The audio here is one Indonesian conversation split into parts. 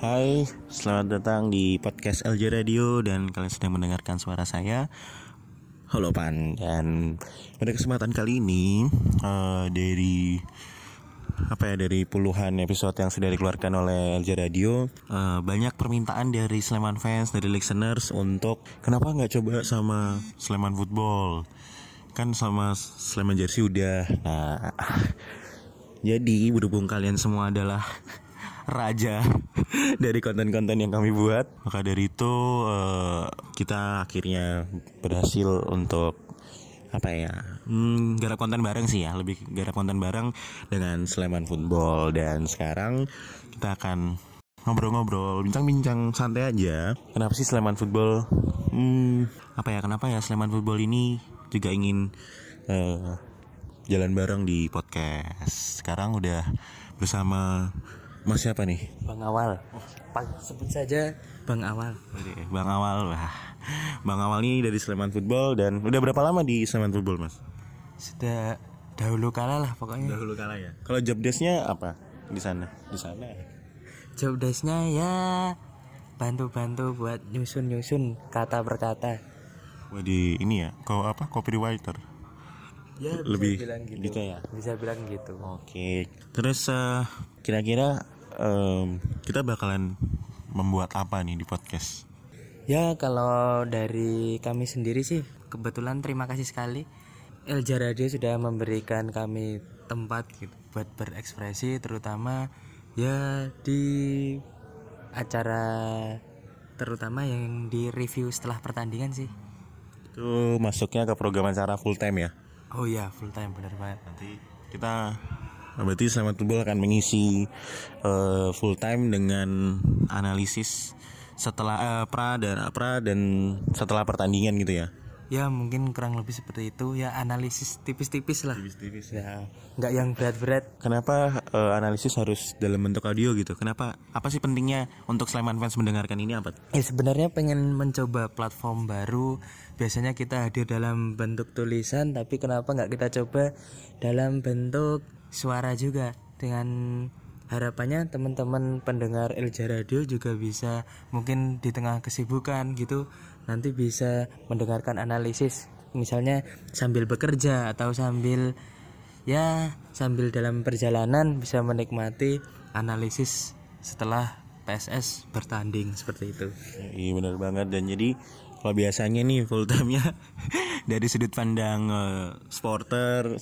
Hai, selamat datang di podcast LJ Radio dan kalian sedang mendengarkan suara saya. Halo Pan dan pada kesempatan kali ini uh, dari apa ya dari puluhan episode yang sudah dikeluarkan oleh LJ Radio uh, banyak permintaan dari Sleman fans dari listeners untuk kenapa nggak coba sama Sleman Football kan sama Sleman Jersey udah nah jadi berhubung kalian semua adalah raja dari konten-konten yang kami buat. Maka dari itu uh, kita akhirnya berhasil untuk apa ya hmm, garap konten bareng sih ya. Lebih garap konten bareng dengan Sleman Football. Dan sekarang kita akan ngobrol-ngobrol bincang-bincang santai aja. Kenapa sih Sleman Football? Hmm, apa ya kenapa ya Sleman Football ini juga ingin uh, jalan bareng di podcast? Sekarang udah bersama Mas siapa nih? Bang Awal. Pak sebut saja Bang Awal. Bang Awal lah. Bang Awal ini dari Sleman Football dan udah berapa lama di Sleman Football, Mas? Sudah dahulu kala lah pokoknya. Dahulu kala ya. Kalau job desknya apa di sana? Di sana. Job desknya ya bantu-bantu buat nyusun-nyusun kata per kata. Wah di ini ya, kau apa? Copywriter. Ya, bisa lebih bilang gitu. gitu ya. Bisa bilang gitu. Oke. Terus uh, kira-kira um, kita bakalan membuat apa nih di podcast? Ya kalau dari kami sendiri sih kebetulan terima kasih sekali Elja Radio sudah memberikan kami tempat gitu buat berekspresi terutama ya di acara terutama yang di review setelah pertandingan sih. Itu masuknya ke program acara full time ya? Oh iya full time benar banget. Nanti kita berarti Selamat Football akan mengisi uh, full time dengan analisis setelah uh, pra dan pra dan setelah pertandingan gitu ya. Ya mungkin kurang lebih seperti itu ya analisis tipis-tipis lah. Tipis-tipis Ya nggak yang berat-berat. Kenapa uh, analisis harus dalam bentuk audio gitu? Kenapa? Apa sih pentingnya untuk Sleman fans mendengarkan ini apa? Ya sebenarnya pengen mencoba platform baru. Biasanya kita hadir dalam bentuk tulisan, tapi kenapa nggak kita coba dalam bentuk suara juga dengan harapannya teman-teman pendengar Elja Radio juga bisa mungkin di tengah kesibukan gitu nanti bisa mendengarkan analisis misalnya sambil bekerja atau sambil ya sambil dalam perjalanan bisa menikmati analisis setelah PSS bertanding seperti itu. Iya benar banget dan jadi kalau biasanya nih full time-nya dari sudut pandang uh, supporter,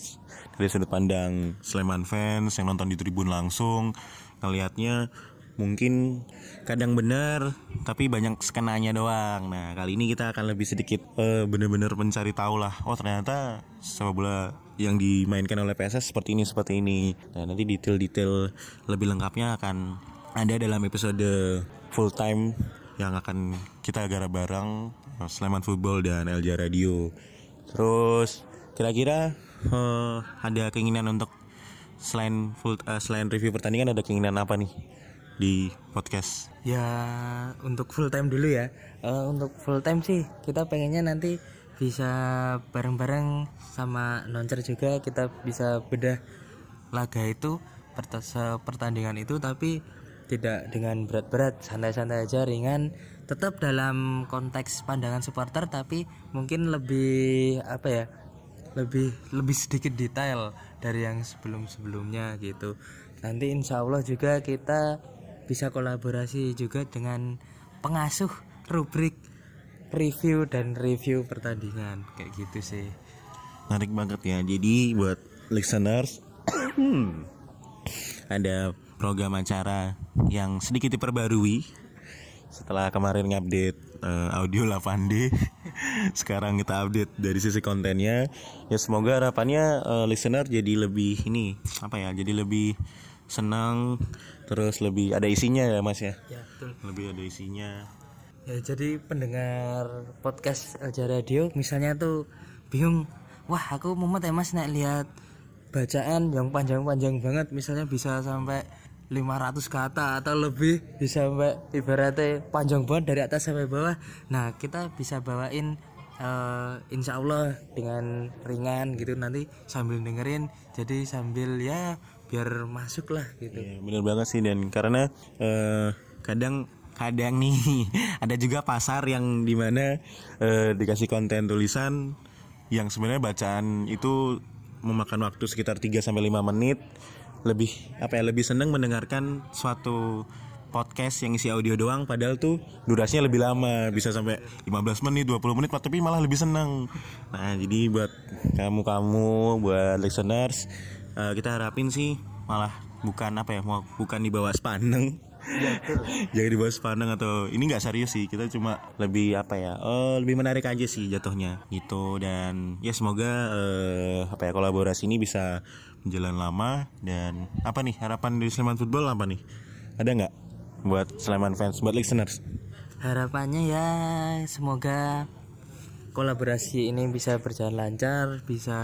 dari sudut pandang Sleman fans yang nonton di tribun langsung, ngelihatnya mungkin kadang benar tapi banyak skenanya doang. Nah, kali ini kita akan lebih sedikit uh, bener-bener mencari tahu lah. Oh, ternyata sepak bola yang dimainkan oleh PSS seperti ini seperti ini. Nah, nanti detail-detail lebih lengkapnya akan ada dalam episode full time yang akan kita garap bareng Sleman Football dan Elja Radio. Terus kira-kira uh, ada keinginan untuk selain full uh, selain review pertandingan ada keinginan apa nih di podcast? Ya untuk full time dulu ya. Uh, untuk full time sih kita pengennya nanti bisa bareng-bareng sama noncer juga kita bisa bedah laga itu pertandingan itu tapi tidak dengan berat-berat santai-santai aja ringan tetap dalam konteks pandangan supporter tapi mungkin lebih apa ya lebih lebih sedikit detail dari yang sebelum-sebelumnya gitu. Nanti insya Allah juga kita bisa kolaborasi juga dengan pengasuh rubrik review dan review pertandingan kayak gitu sih. Menarik banget ya. Jadi buat listeners ada program acara yang sedikit diperbarui setelah kemarin ngupdate uh, audio 8D sekarang kita update dari sisi kontennya. Ya semoga harapannya uh, listener jadi lebih ini apa ya jadi lebih senang terus lebih ada isinya ya mas ya, ya betul. lebih ada isinya. Ya jadi pendengar podcast aja radio misalnya tuh bingung wah aku mumet ya mas nek lihat bacaan yang panjang-panjang banget misalnya bisa sampai 500 kata atau lebih bisa sampai ibaratnya panjang banget dari atas sampai bawah. Nah kita bisa bawain uh, insya Allah dengan ringan gitu nanti sambil dengerin. Jadi sambil ya biar masuk lah gitu. Iya, bener banget sih dan. Karena uh, kadang kadang nih ada juga pasar yang di mana eh, dikasih konten tulisan yang sebenarnya bacaan itu memakan waktu sekitar 3 sampai 5 menit lebih apa ya lebih seneng mendengarkan suatu podcast yang isi audio doang padahal tuh durasinya lebih lama. Bisa sampai 15 menit 20 menit tapi malah lebih seneng. Nah jadi buat kamu-kamu buat listeners eh, kita harapin sih malah bukan apa ya mau bukan di bawah spandeng jangan di bawah spandeng atau ini nggak serius sih kita cuma lebih apa ya eh, lebih menarik aja sih jatuhnya gitu. Dan ya semoga eh, apa ya kolaborasi ini bisa menjalan lama dan apa nih harapan dari Sleman Football apa nih? Ada nggak buat Sleman fans buat listeners? Harapannya ya semoga kolaborasi ini bisa berjalan lancar bisa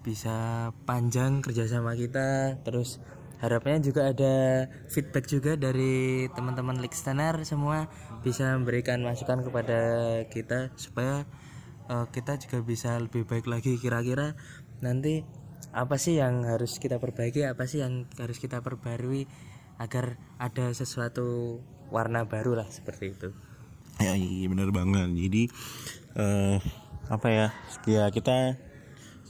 bisa panjang kerjasama kita terus harapannya juga ada feedback juga dari teman-teman listener semua bisa memberikan masukan kepada kita supaya eh, kita juga bisa lebih baik lagi kira-kira. Nanti apa sih yang harus kita perbaiki apa sih yang harus kita perbarui agar ada sesuatu warna baru lah seperti itu. Ya iya bener banget. Jadi eh apa ya ya kita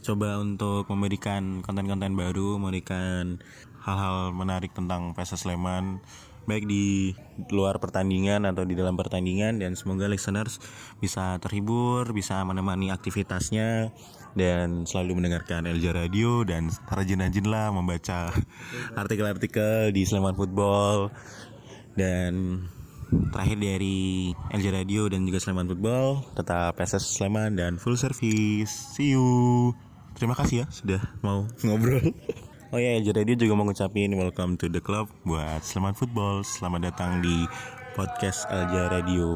coba untuk memberikan konten-konten baru memberikan hal-hal menarik tentang PSS Sleman baik di luar pertandingan atau di dalam pertandingan dan semoga listeners bisa terhibur bisa menemani aktivitasnya dan selalu mendengarkan Elja Radio dan rajin-rajinlah membaca artikel-artikel di Sleman Football. Dan terakhir dari LJ Radio dan juga Sleman Football tetap PSS Sleman dan full service. See you. Terima kasih ya sudah mau ngobrol oh ya LJ Radio juga mau ngucapin welcome to the club buat Sleman Football. Selamat datang di podcast LJ Radio